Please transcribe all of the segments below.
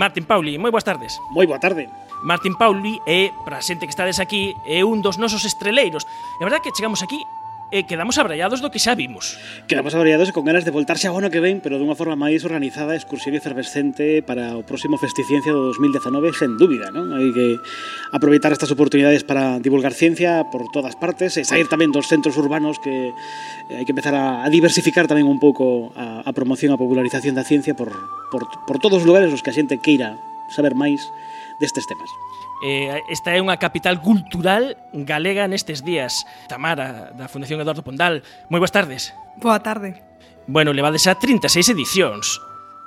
Martin Pauli, moi boas tardes. Moi boa tarde. Martin Pauli é, para a xente que estades aquí, é un dos nosos estreleiros. É verdad que chegamos aquí e quedamos abrallados do que xa vimos. Quedamos abraiados con ganas de voltarse a ano que ven, pero dunha forma máis organizada, excursión efervescente para o próximo Festiciencia do 2019, sen dúbida, non? Hai que aproveitar estas oportunidades para divulgar ciencia por todas partes e sair tamén dos centros urbanos que eh, hai que empezar a diversificar tamén un pouco a, a promoción, a popularización da ciencia por, por, por todos os lugares os que a xente queira saber máis destes temas. Eh, esta é unha capital cultural galega nestes días. Tamara, da Fundación Eduardo Pondal, moi boas tardes. Boa tarde. Bueno, levades a 36 edicións.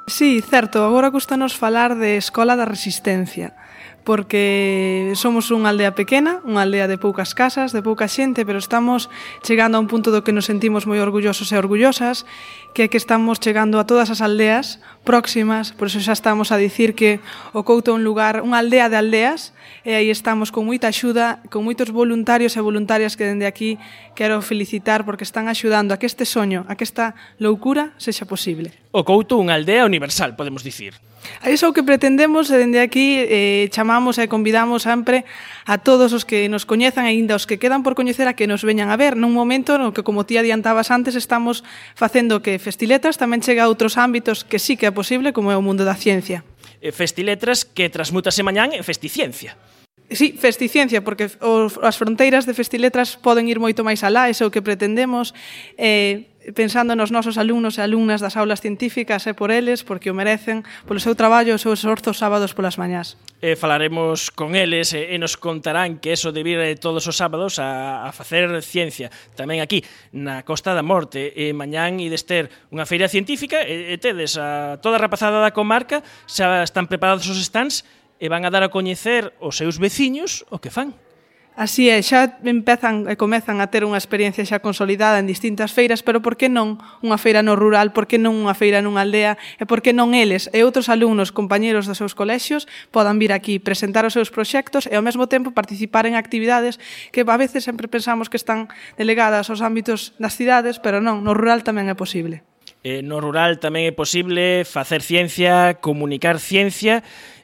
Sí, certo, agora custanos falar de Escola da Resistencia porque somos unha aldea pequena, unha aldea de poucas casas, de pouca xente, pero estamos chegando a un punto do que nos sentimos moi orgullosos e orgullosas, que é que estamos chegando a todas as aldeas próximas, por eso xa estamos a dicir que o Couto é un lugar, unha aldea de aldeas, e aí estamos con moita axuda, con moitos voluntarios e voluntarias que dende aquí quero felicitar porque están axudando a que este soño, a que esta loucura sexa posible. O Couto unha aldea universal, podemos dicir. A iso o que pretendemos e dende aquí eh, chamamos e convidamos sempre a todos os que nos coñezan aínda os que quedan por coñecer a que nos veñan a ver nun momento no que como ti adiantabas antes estamos facendo que Festiletras tamén chega a outros ámbitos que sí que é posible como é o mundo da ciencia. Festiletras que transmutase mañán en Festiciencia. Sí, festiciencia, porque os, as fronteiras de festiletras poden ir moito máis alá, é o que pretendemos. Eh, pensando nos nosos alumnos e alumnas das aulas científicas e por eles, porque o merecen, polo seu traballo e os seus orzos sábados polas mañás. Eh, falaremos con eles e, e nos contarán que eso de vir todos os sábados a, a facer ciencia. Tamén aquí, na Costa da Morte, e mañán e dester unha feira científica, e, e tedes a toda a rapazada da comarca, xa están preparados os stands, e van a dar a coñecer os seus veciños o que fan. Así é, xa empezan e comezan a ter unha experiencia xa consolidada en distintas feiras, pero por que non unha feira no rural, por que non unha feira nunha aldea, e por que non eles e outros alumnos, compañeiros dos seus colexios, podan vir aquí, presentar os seus proxectos e ao mesmo tempo participar en actividades que a veces sempre pensamos que están delegadas aos ámbitos das cidades, pero non, no rural tamén é posible. Eh, no rural tamén é posible facer ciencia, comunicar ciencia,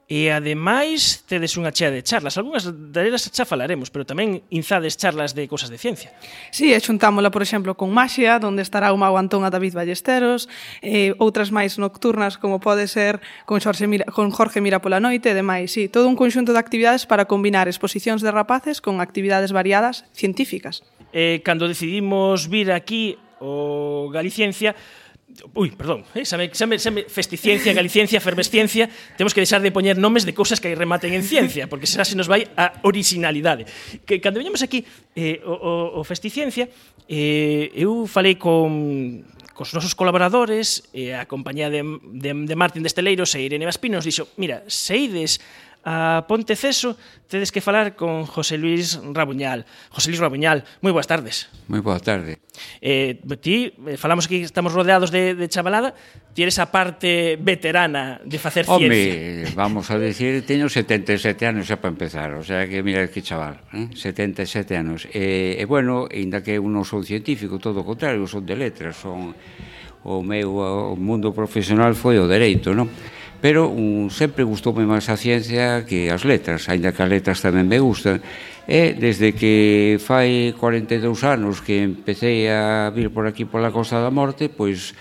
E ademais tedes unha chea de charlas, algunhas delas xa falaremos, pero tamén inzades charlas de cosas de ciencia. Sí, e xuntámola, por exemplo, con Maxia, onde estará o mago Antón a David Ballesteros, eh, outras máis nocturnas como pode ser con Jorge Mira, con Jorge Mira pola noite e demais. Sí, todo un conxunto de actividades para combinar exposicións de rapaces con actividades variadas científicas. Eh, cando decidimos vir aquí o Galiciencia, Ui, perdón, eh? xa, me, xa, me, xa me, festiciencia, galiciencia, fermesciencia, Temos que deixar de poñer nomes de cousas que rematen en ciencia Porque xa se nos vai a originalidade que, Cando veñamos aquí eh, o, o, o festiciencia eh, Eu falei con, cos nosos colaboradores eh, A compañía de, de, de Martín Desteleiros e Irene Vaspino Nos dixo, mira, se ides a Ponteceso tedes que falar con José Luis Rabuñal. José Luis Rabuñal, moi boas tardes. Moi boa tarde. Eh, ti, eh, falamos aquí, estamos rodeados de, de chavalada, ti eres a parte veterana de facer Home, ciencia. vamos a decir, teño 77 anos xa para empezar, o sea que mira que chaval, eh? 77 anos. Eh, e, eh, eh, bueno, inda que eu non son científico, todo o contrario, son de letras, son o meu o mundo profesional foi o dereito, non? pero un, sempre gustoume máis a ciencia que as letras, aínda que as letras tamén me gustan. E desde que fai 42 anos que empecé a vir por aquí pola Costa da Morte, pois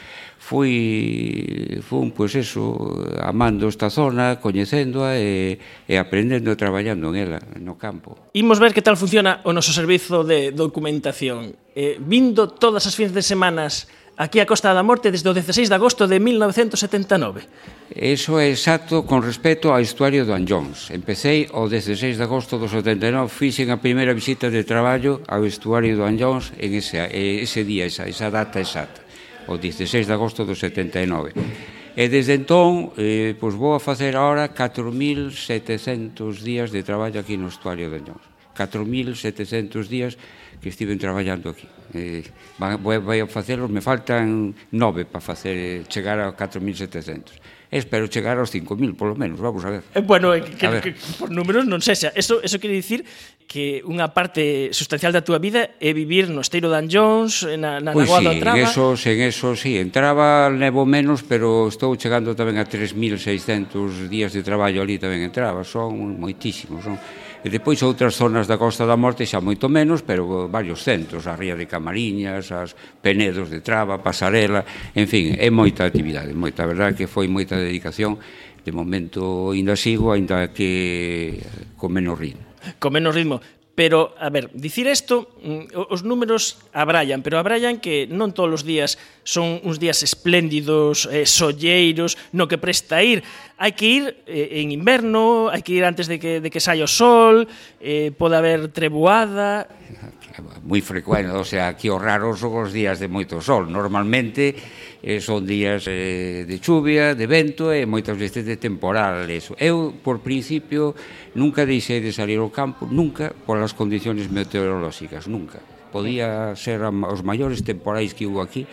fui fun pois eso, amando esta zona, coñecéndoa e, e aprendendo e traballando en ela no campo. Imos ver que tal funciona o noso servizo de documentación. Eh, vindo todas as fins de semanas aquí a Costa da Morte desde o 16 de agosto de 1979. Eso é exacto con respecto ao estuario do Anllóns. Empecéi o 16 de agosto do 79, fixen a primeira visita de traballo ao estuario do Anllóns en ese, ese día, esa, esa data exacta, o 16 de agosto do 79. E desde entón, eh, pois vou a facer agora 4.700 días de traballo aquí no estuario de Anllóns. 4.700 días que estiven traballando aquí. Eh, vai, vai a facelos, me faltan nove para facer chegar a 4.700 espero chegar aos 5.000, polo menos, vamos a ver. Eh, bueno, eh, que, a ver. que, por números non sexa. Eso, eso quere dicir que unha parte sustancial da túa vida é vivir no Esteiro Dan Jones, eh, na, na pois Lagoa sí, do Traba. Eso, en eso, sí. Entraba, nevo menos, pero estou chegando tamén a 3.600 días de traballo ali tamén entraba. Son moitísimos, son E depois outras zonas da Costa da Morte xa moito menos, pero varios centros, a Ría de Camariñas, as Penedos de Traba, Pasarela, en fin, é moita actividade, moita, a verdade que foi moita dedicación, de momento ainda sigo, ainda que con menos ritmo. Con menos ritmo, Pero, a ver, dicir isto, mm, os números abrallan, pero abrallan que non todos os días son uns días espléndidos, eh, solleiros, no que presta ir. Hai que ir eh, en inverno, hai que ir antes de que, de que saia o sol, eh, pode haber treboada... Moi frecuente, o sea, aquí o raro son os días de moito sol. Normalmente eh, son días eh, de chuvia, de vento e moitas veces de temporales. Eu, por principio, nunca deixei de salir ao campo, nunca, por as condiciones meteorolóxicas, nunca. Podía ser os maiores temporais que hubo aquí,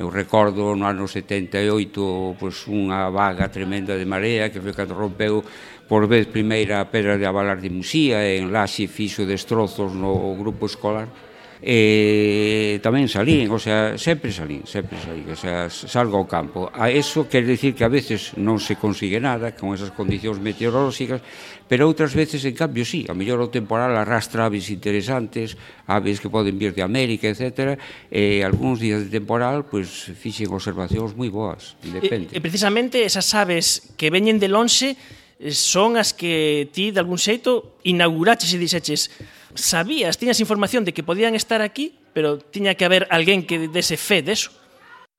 Eu recordo no ano 78 pois, unha vaga tremenda de marea que foi cando rompeu por vez primeira a pedra de Avalar de Musía e en Laxe fixo destrozos no grupo escolar eh, tamén salín, o sea, sempre salín, sempre salín, o sea, salgo ao campo. A eso quer dicir que a veces non se consigue nada con esas condicións meteorolóxicas, pero outras veces, en cambio, sí, a mellor o temporal arrastra aves interesantes, aves que poden vir de América, etc. E algúns días de temporal, pois, pues, fixen observacións moi boas, depende. E, e precisamente esas aves que veñen de lonxe eh, son as que ti, de algún xeito, inauguraches e dixeches, sabías, tiñas información de que podían estar aquí, pero tiña que haber alguén que dese fe deso.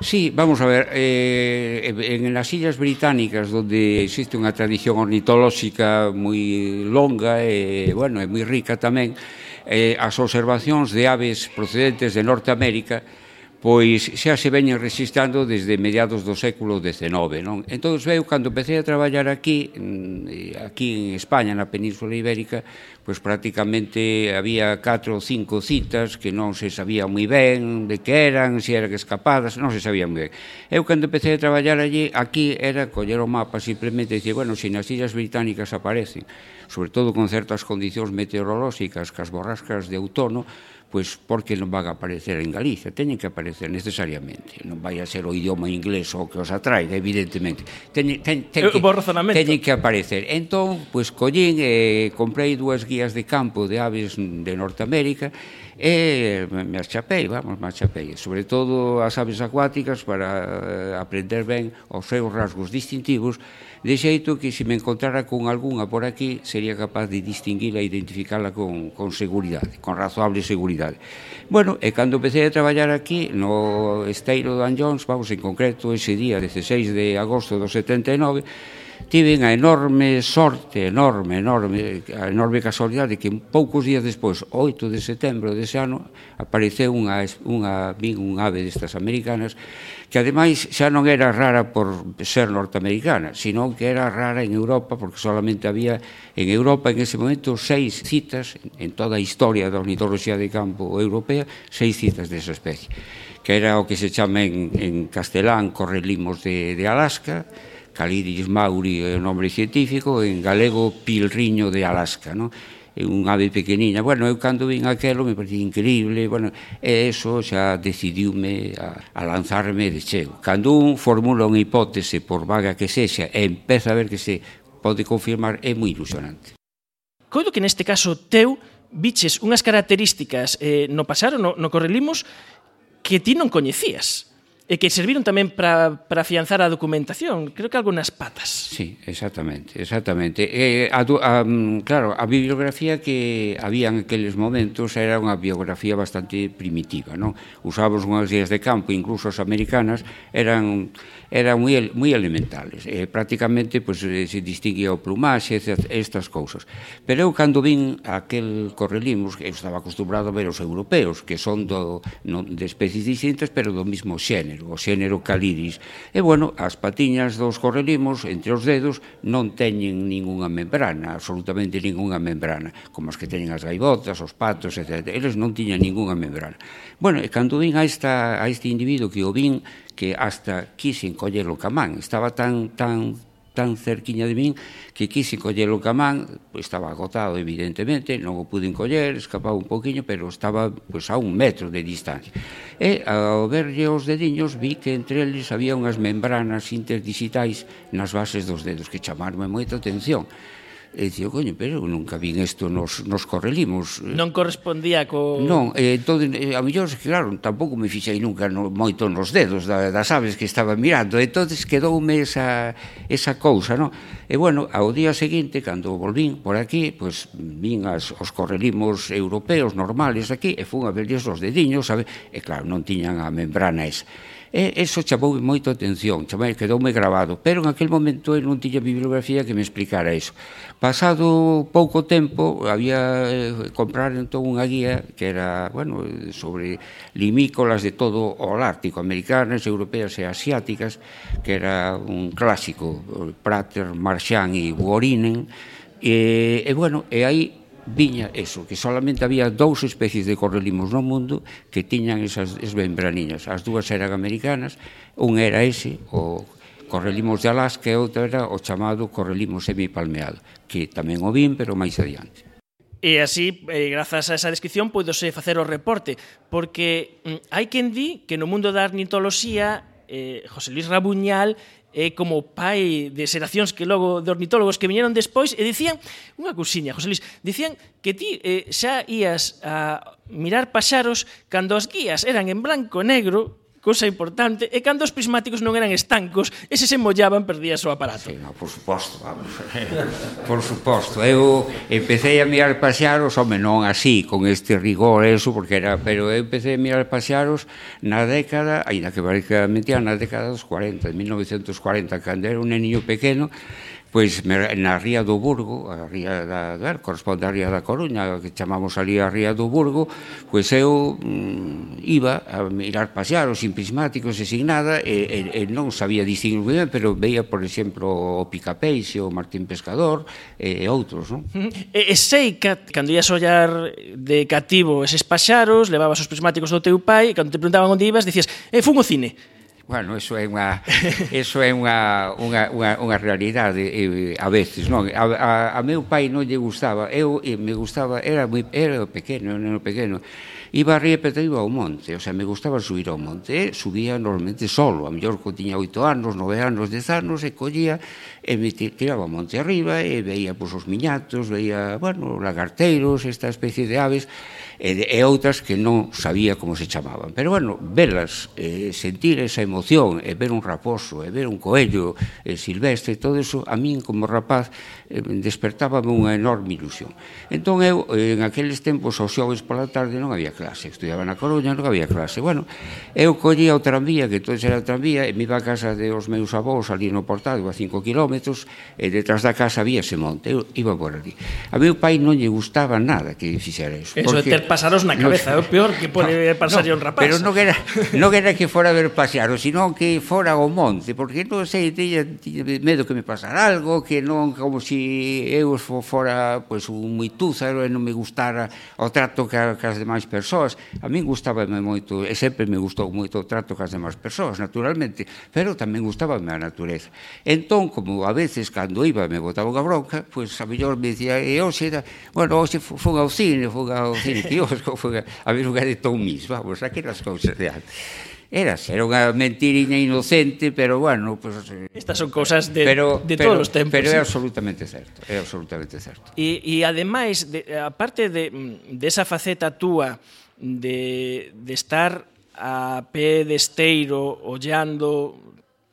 Sí, vamos a ver, eh, eh en las Illas Británicas donde existe unha tradición ornitolóxica moi longa e, eh, bueno, é moi rica tamén, eh, as observacións de aves procedentes de Norteamérica pois xa se veñen registrando desde mediados do século XIX. Non? Entón, eu, cando empecé a traballar aquí, mm, aquí en España, na Península Ibérica, pois prácticamente había 4 ou 5 citas que non se sabía moi ben de que eran, se eran escapadas, non se sabía moi ben. Eu, cando empecé a traballar allí, aquí era coller o mapa simplemente dicir, bueno, se nas illas británicas aparecen, sobre todo con certas condicións meteorolóxicas, que as borrascas de outono, pois porque non van a aparecer en Galicia, teñen que aparecer necesariamente. Non vai a ser o idioma inglés o que os atraiga, evidentemente. Teñen, ten, ten, eh, que, teñen que aparecer. Entón, pois collín, eh, comprei dúas guías de campo de aves de Norteamérica e marchapei, vamos, marchapei, sobre todo as aves acuáticas para eh, aprender ben os seus rasgos distintivos, de xeito que se me encontrara con algunha por aquí sería capaz de distinguila e identificala con, con seguridade, con razoable seguridade. Bueno, e cando empecé a traballar aquí no Esteiro de Anjons, vamos, en concreto ese día 16 de agosto do 79, tiven a enorme sorte, enorme, enorme, a enorme casualidade que poucos días despois, 8 de setembro dese ano, apareceu unha, unha, un ave destas americanas que ademais xa non era rara por ser norteamericana, sino que era rara en Europa porque solamente había en Europa en ese momento seis citas en toda a historia da ornitoloxía de campo europea, seis citas desa especie que era o que se chama en, en castelán correlimos de, de Alaska, Calidis mauri é o nome científico, en galego pilriño de Alaska, non? é un ave pequeniña. Bueno, eu cando vin aquelo me parecía increíble, bueno, e eso xa decidiume a, a lanzarme de cheo. Cando un formula unha hipótese por vaga que sexa e empeza a ver que se pode confirmar, é moi ilusionante. Coido que neste caso teu biches unhas características eh, no pasar, no, no correlimos, que ti non coñecías e que serviron tamén para, para afianzar a documentación, creo que algunhas patas. Sí, exactamente, exactamente. Eh, a, a, mm, claro, a bibliografía que había en aqueles momentos era unha biografía bastante primitiva, non? Usábamos unhas guías de campo, incluso as americanas, eran eran moi, moi elementales. Eh, prácticamente pues, eh, se distinguía o plumaxe, estas cousas. Pero eu, cando vin aquel correlimos, eu estaba acostumbrado a ver os europeos, que son do, no, de especies distintas, pero do mismo xénero o xénero Calidis. E, bueno, as patiñas dos correlimos, entre os dedos, non teñen ningunha membrana, absolutamente ningunha membrana, como as que teñen as gaivotas, os patos, etc. Eles non tiñan ningunha membrana. Bueno, e cando vin a, esta, a este individuo que o vin, que hasta quixen collelo camán, estaba tan, tan, tan cerquiña de min que quise collelo o camán, pois estaba agotado evidentemente, non o pude coller, escapaba un poquinho, pero estaba pois, a un metro de distancia. E ao verlle os dediños vi que entre eles había unhas membranas interdigitais nas bases dos dedos que chamarme moita atención E dicía, coño, pero eu nunca vin isto nos, nos correlimos. Non correspondía co... Non, e, entón, a mellor, claro, tampouco me fixei nunca no, moito nos dedos da, das aves que estaba mirando. entonces quedoume esa, esa cousa, non? E, bueno, ao día seguinte, cando volvín por aquí, pois, pues, vin as, os correlimos europeos normales aquí, e fun a verles os dediños, sabe? E, claro, non tiñan a membrana esa. E eso chamou moito atención, chamai, quedoume grabado, pero en aquel momento eu non tiña bibliografía que me explicara iso. Pasado pouco tempo había eh, comprar entón unha guía que era, bueno, sobre limícolas de todo o Ártico, americanas, europeas e asiáticas, que era un clásico, Prater, Marchand e Worinen, e, e bueno, e aí viña eso, que solamente había dous especies de correlimos no mundo que tiñan esas esmembraniñas. As dúas eran americanas, un era ese, o Correlimos de Alaska e outro era o chamado Correlimos Semipalmeal, que tamén o vin, pero máis adiante. E así, eh, grazas a esa descripción, podose facer o reporte, porque mm, hai quen di que no mundo da ornitoloxía eh, José Luis Rabuñal é como pai de xeracións que logo de ornitólogos que viñeron despois e dicían unha cousiña, José Luis, dicían que ti eh, xa ías a mirar paxaros cando as guías eran en branco e negro Cosa importante, e cando os prismáticos non eran estancos, e se se mollaban perdías o aparato. Sí, no, por suposto, vamos. por suposto, eu empecé a mirar pasearos, home, non así, con este rigor eso, porque era, pero eu empecé a mirar pasearos na década, aínda que parece que mentira, na década dos 40, 1940, cando era un neniño pequeno, pois na ría do Burgo, a ría da, ver, corresponde a ría da Coruña, que chamamos ali a ría do Burgo, pois eu mm, iba a mirar pasear os prismáticos e sin nada, e, e, e non sabía distinguir moi ben, pero veía, por exemplo, o Picapeixe, o Martín Pescador e, e outros, non? E, e sei que cando ias ollar de cativo eses paxaros, levabas os prismáticos do teu pai, e cando te preguntaban onde ibas, dicías, eh, fun ao cine. Bueno, eso é unha eso é unha unha unha, unha realidade e, a veces, non? A, a, a meu pai non lle gustaba, eu me gustaba, era moi era pequeno, era pequeno iba a Ría iba ao monte, o sea, me gustaba subir ao monte, e subía normalmente solo, a mellor que tiña oito anos, nove anos, dez anos, e collía, e me tiraba ao monte arriba, e veía pois, os miñatos, veía, bueno, lagarteiros, esta especie de aves, e, de, e outras que non sabía como se chamaban. Pero, bueno, velas, eh, sentir esa emoción, e ver un raposo, e ver un coello eh, silvestre, todo eso, a min como rapaz, eh, despertábame unha enorme ilusión. Entón, eu, en aqueles tempos, aos xoves pola tarde, non había clase, estudiaba na Coruña, non había clase. Bueno, eu collía o tranvía, que entón era o tranvía, e me iba a casa de os meus avós ali no Portado, a 5 kilómetros, e detrás da casa había ese monte, eu iba por ali. A meu pai non lle gustaba nada que fixera iso. Eso de ter pasaros na cabeza, no, é o peor que pode no, pasar no, un rapaz. Pero non era, non era que fora a ver pasearos, sino que fora ao monte, porque non sei, tiña, tiña medo que me pasara algo, que non como se si eu fora pois, pues, un moituza e non me gustara o trato que, que as demais persoas persoas. A min gustábame moito, e sempre me gustou moito o trato cas demás persoas, naturalmente, pero tamén gustábame a natureza. Entón, como a veces, cando iba, me botaba unha bronca, pois a mellor me dicía, e hoxe, era, bueno, hoxe fun ao cine, fun ao cine kiosco, fun a, a ver unha de Tomis, vamos, aquelas cousas de antes era, era unha mentiriña inocente, pero bueno, pues, eh, estas son cousas de, pero, de pero, todos os tempos. Pero é absolutamente certo, é absolutamente certo. E, e ademais, de, aparte de, mm, de esa faceta túa, de, de estar a pé de esteiro ollando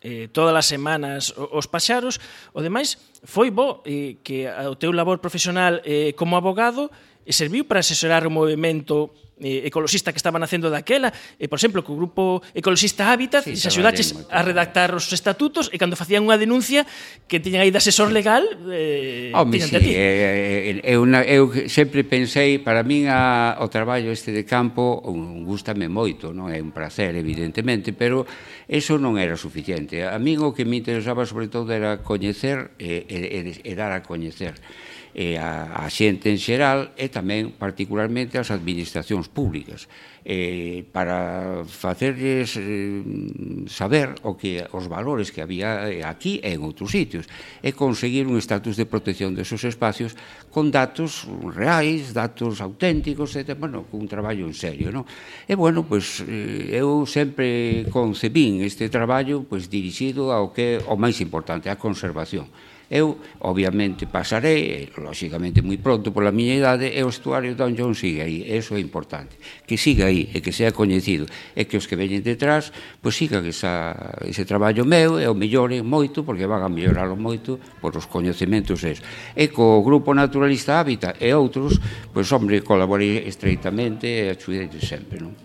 eh, todas as semanas os paxaros, o demais foi bo eh, que o teu labor profesional eh, como abogado eh, serviu para asesorar o movimento eh, ecoloxista que estaban facendo daquela, e, por exemplo, co grupo ecoloxista Hábitat, sí, se axudaches a redactar os estatutos, e cando facían unha denuncia que tiñan aí de asesor legal, eh, Home, sí, a ti. Eh, eh, eh una, eu sempre pensei, para min a, o traballo este de campo un, gustame moito, non é un placer, evidentemente, pero eso non era suficiente. A min o que me interesaba, sobre todo, era coñecer e, e, e, e dar a coñecer e a, a xente en xeral e tamén particularmente ás administracións públicas eh, para facerles eh, saber o que os valores que había eh, aquí e en outros sitios e conseguir un estatus de protección desos espacios con datos reais, datos auténticos, etc. Bueno, un traballo en serio, non? E bueno, pois pues, eh, eu sempre concebín este traballo pois pues, dirixido ao que o máis importante, a conservación Eu, obviamente, pasarei, lóxicamente moi pronto pola miña idade, e o estuario Don John sigue aí, eso é importante. Que siga aí, e que sea coñecido, e que os que veñen detrás, pois sigan esa, ese traballo meu, e o melloren moito, porque van a melloralo moito por os coñecementos es. E co Grupo Naturalista Hábitat e outros, pois, hombre, colaborei estreitamente e axudei sempre, non?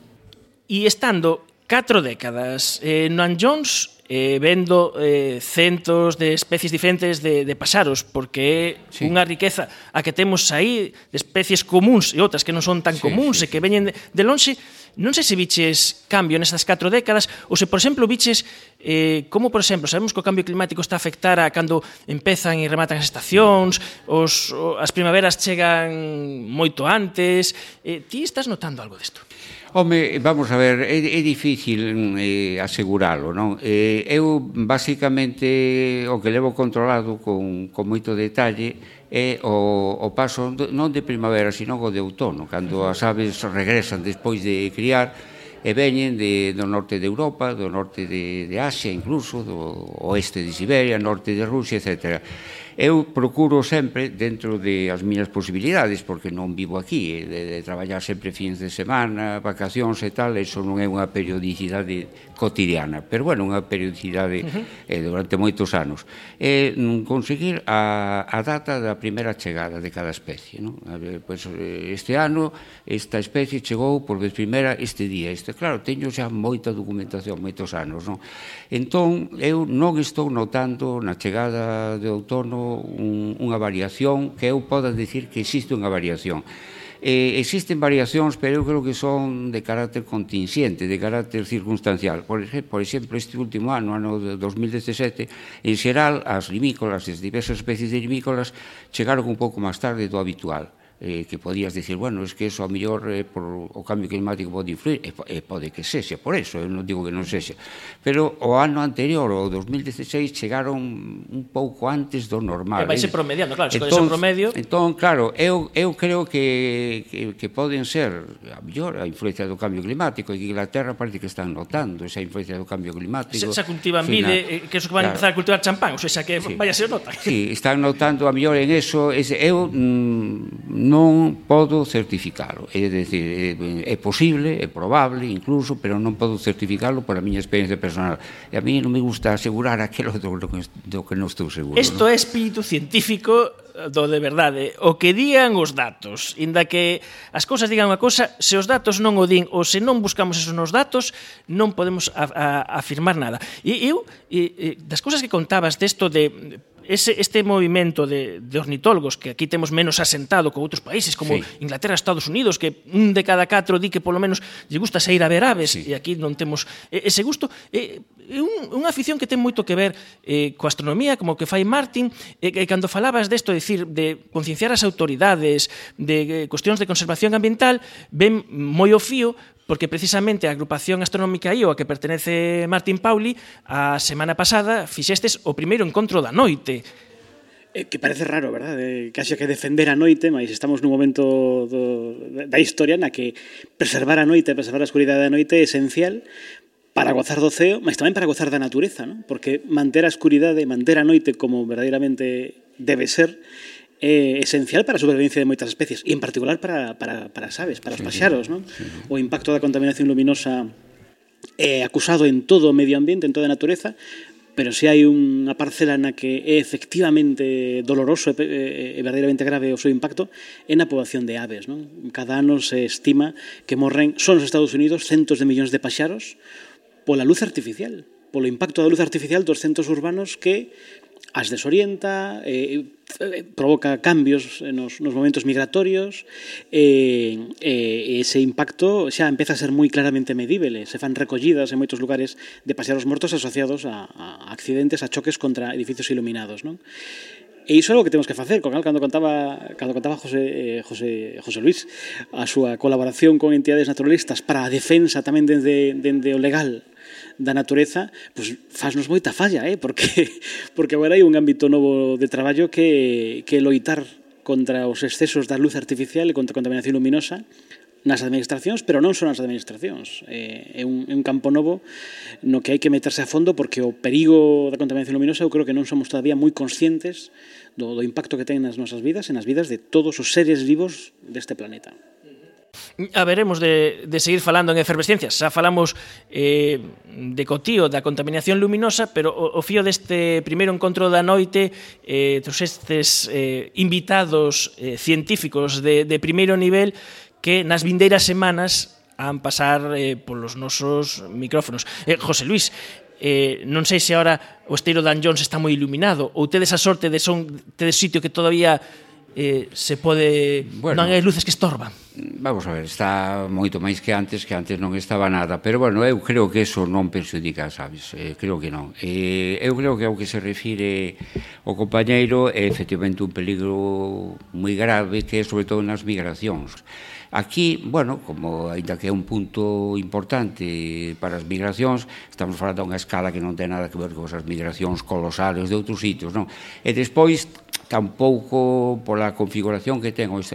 E estando catro décadas eh, Noan Jones eh, vendo eh, centos de especies diferentes de, de pasaros, porque é sí. unha riqueza a que temos aí de especies comuns e outras que non son tan sí, comuns sí, e que veñen de, de lonxe, non sei se viches cambio nestas catro décadas ou se, por exemplo, viches eh, como, por exemplo, sabemos que o cambio climático está a afectar a cando empezan e rematan as estacións, os, as primaveras chegan moito antes. Eh, ti estás notando algo disto? Home, vamos a ver, é, é difícil eh, aseguralo, non? Eh, eu, basicamente, o que levo controlado con, con moito detalle é o, o paso non de primavera, sino o de outono, cando as aves regresan despois de criar e veñen de, do norte de Europa, do norte de, de Asia incluso, do oeste de Siberia, norte de Rusia, etc. Eu procuro sempre, dentro de as miñas posibilidades, porque non vivo aquí, eh, de, de traballar sempre fins de semana, vacacións e tal, eso non é unha periodicidade cotidiana, pero bueno, unha periodicidade uh -huh. eh, durante moitos anos. E eh, conseguir a, a data da primeira chegada de cada especie. Non? A ver, pues, eh, este ano esta especie chegou por vez primeira este día. Este, claro, teño xa moita documentación, moitos anos. Non? Entón, eu non estou notando na chegada de outono un, unha variación que eu poda dicir que existe unha variación. Eh, existen variacións, pero eu creo que son de carácter contingente, de carácter circunstancial. Por, por exemplo, este último ano, ano de 2017, en xeral, as limícolas, as diversas especies de limícolas, chegaron un pouco máis tarde do habitual eh, que podías dicir, bueno, es que eso a mellor eh, por o cambio climático pode influir, eh, e, e pode eh, que sexa por eso, eh, eu non digo que non sexa. Pero o ano anterior, o 2016, chegaron un pouco antes do normal. E vai ser promediando, claro, entón, se entón, promedio... Entón, claro, eu, eu creo que, que, que poden ser a mellor a influencia do cambio climático, e que Inglaterra parece que están notando esa influencia do cambio climático. Se, se cultivan vide, que eso que van claro. a empezar a cultivar champán, ou seja, que sí. vaya a ser nota. Sí, están notando a mellor en eso, ese, eu mm, non podo certificalo. É dicir, é, é posible, é probable incluso, pero non podo certificalo por a miña experiencia personal. E a mí non me gusta asegurar aquilo do, do, do que non estou seguro. Isto é espírito científico eh, do de verdade. O que digan os datos, inda que as cousas digan unha cousa, se os datos non o din ou se non buscamos esos nos datos, non podemos a, a, afirmar nada. E eu, e, e, das cousas que contabas desto de ese, este movimento de, de ornitólogos que aquí temos menos asentado co outros países como sí. Inglaterra, Estados Unidos que un de cada catro di que polo menos lle gusta sair a ver aves sí. e aquí non temos ese gusto é un, unha afición que ten moito que ver eh, coa astronomía como que fai Martin e e cando falabas desto, de decir, de concienciar as autoridades de eh, cuestións de conservación ambiental ven moi o fío porque precisamente a agrupación astronómica IO a que pertenece Martín Pauli a semana pasada fixestes o primeiro encontro da noite eh, que parece raro, verdad? Eh, casi que defender a noite, mas estamos nun momento do, da historia na que preservar a noite, preservar a escuridade da noite é esencial para gozar do ceo, mas tamén para gozar da natureza, ¿no? Porque manter a escuridade, manter a noite como verdadeiramente debe ser, eh, esencial para a supervivencia de moitas especies, e en particular para, para, para as aves, para os paxaros. Non? O impacto da contaminación luminosa é eh, acusado en todo o medio ambiente, en toda a natureza, pero se hai unha parcela na que é efectivamente doloroso eh, eh, e, e, verdadeiramente grave o seu impacto é na poboación de aves. Non? Cada ano se estima que morren, son nos Estados Unidos, centos de millóns de paxaros pola luz artificial polo impacto da luz artificial dos centros urbanos que as desorienta, eh, eh, provoca cambios nos, nos momentos migratorios e eh, eh, ese impacto xa empeza a ser moi claramente medible. Eh, se fan recollidas en moitos lugares de pasearos mortos asociados a, a accidentes, a choques contra edificios iluminados. Non? E iso é o que temos que facer. Con cando contaba cando contaba José eh, José José Luis a súa colaboración con entidades naturalistas para a defensa tamén dende dende o legal da natureza, pois faznos moita falla, eh, porque porque agora hai un ámbito novo de traballo que que loitar contra os excesos da luz artificial e contra a contaminación luminosa nas administracións, pero non son as administracións. É, é, un, é un campo novo no que hai que meterse a fondo porque o perigo da contaminación luminosa eu creo que non somos todavía moi conscientes do, do impacto que ten nas nosas vidas e nas vidas de todos os seres vivos deste planeta. A veremos de, de seguir falando en efervescencia. Xa falamos eh, de cotío da contaminación luminosa, pero o, o fío deste primeiro encontro da noite eh, estes eh, invitados eh, científicos de, de primeiro nivel que nas vindeiras semanas han pasar eh, polos nosos micrófonos. Eh, José Luis, eh, non sei se ahora o esteiro Dan Jones está moi iluminado ou tedes a sorte de son tedes sitio que todavía eh, se pode bueno, non hai luces que estorban. Vamos a ver, está moito máis que antes que antes non estaba nada pero bueno, eu creo que eso non perxudica sabes, eh, creo que non. Eh, eu creo que ao que se refire o compañeiro é efectivamente un peligro moi grave que é sobre todo nas migracións. Aquí, bueno, como aínda que é un punto importante para as migracións, estamos falando a unha escala que non ten nada que ver con as migracións colosales de outros sitios, non? E despois tampouco pola configuración que ten o,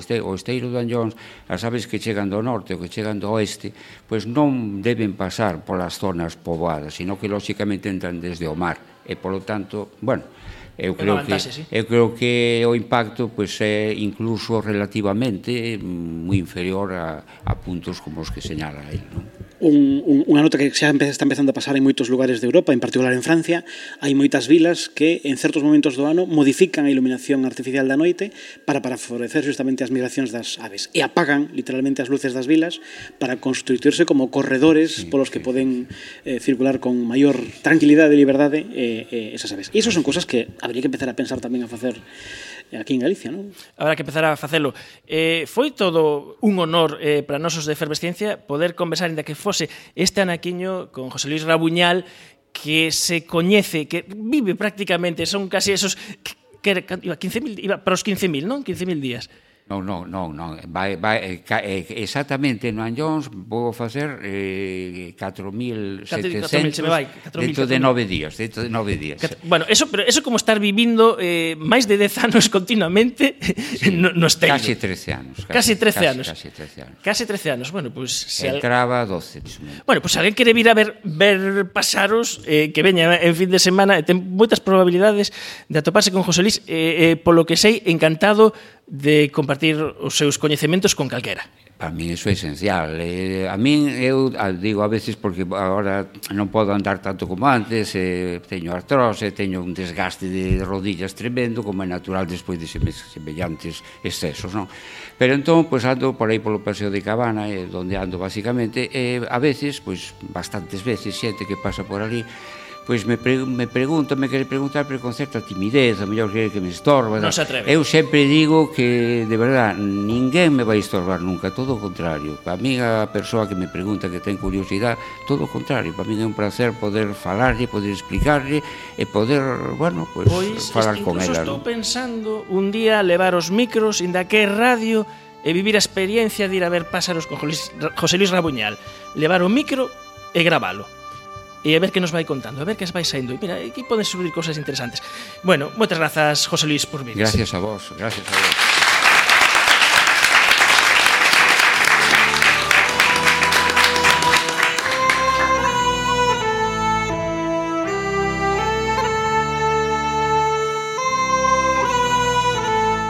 este, o esteiro de Anllóns, as aves que chegan do norte ou que chegan do oeste, pois non deben pasar polas zonas poboadas, sino que lóxicamente entran desde o mar. E, polo tanto, bueno, eu creo que sí. eu creo que o impacto pois pues, é incluso relativamente moi inferior a, a puntos como os que señala el, non? Un, un, unha nota que xa está empezando a pasar en moitos lugares de Europa, en particular en Francia, hai moitas vilas que en certos momentos do ano modifican a iluminación artificial da noite para para favorecer justamente as migracións das aves e apagan literalmente as luces das vilas para constituirse como corredores sí, polos que sí. poden eh, circular con maior tranquilidade e liberdade eh, eh, esas aves. E iso son cosas que Habría que empezar a pensar tamén a facer aquí en Galicia, non? Habrá que empezar a facelo. Eh, foi todo un honor eh, para nosos de Efervesciencia poder conversar, inda que fose este anaquiño con José Luis Rabuñal, que se coñece, que vive prácticamente, son casi esos que, que, iba, 15 iba para os 15.000, non? 15.000 días. Non, non, non, non. Vai, vai, eh, eh, exactamente no Anllóns vou facer eh, 4.700 vai, dentro de nove días. Dentro de nove días. bueno, eso, pero eso como estar vivindo eh, máis de 10 anos continuamente sí, no, nos teño. Casi 13 anos. Casi, casi 13 casi, anos. Casi 13 anos. Casi 13 anos. Bueno, pois... Pues, se si Entraba 12. Al... Bueno, pois pues, alguén quere vir a ver, ver pasaros eh, que veña en fin de semana, ten moitas probabilidades de atoparse con José Luis, eh, eh, polo que sei, encantado de compartir os seus coñecementos con calquera. Para mí iso é esencial. Eh, a min, eu digo a veces porque agora non podo andar tanto como antes, eh, teño artrose, teño un desgaste de rodillas tremendo, como é natural despois de semellantes excesos, non? Pero entón, pois ando por aí polo Paseo de Cabana, eh, donde ando basicamente, e eh, a veces, pois bastantes veces, xente que pasa por ali, pois me, pre, me pregunto, me quere preguntar pero con certa timidez, a mellor que, que me estorba. Non se atreve. Eu sempre digo que, de verdad, ninguén me vai estorbar nunca, todo o contrario. Para mí a persoa que me pregunta que ten curiosidade, todo o contrario. Para mí é un placer poder falarlle, poder explicarlle e poder, bueno, pues, pois, falar con ela. Pois, estou ¿no? pensando un día levar os micros, inda que radio, e vivir a experiencia de ir a ver pásaros con José Luis Rabuñal. Levar o micro e gravalo. E a ver que nos vai contando, a ver que as vai saindo. E mira, aquí poden subir cosas interesantes. Bueno, moitas grazas, José Luis, por vir. Gracias a vos, gracias a vos.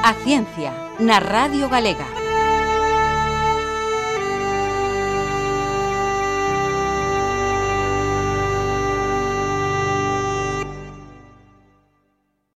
A ciencia na Radio Galega.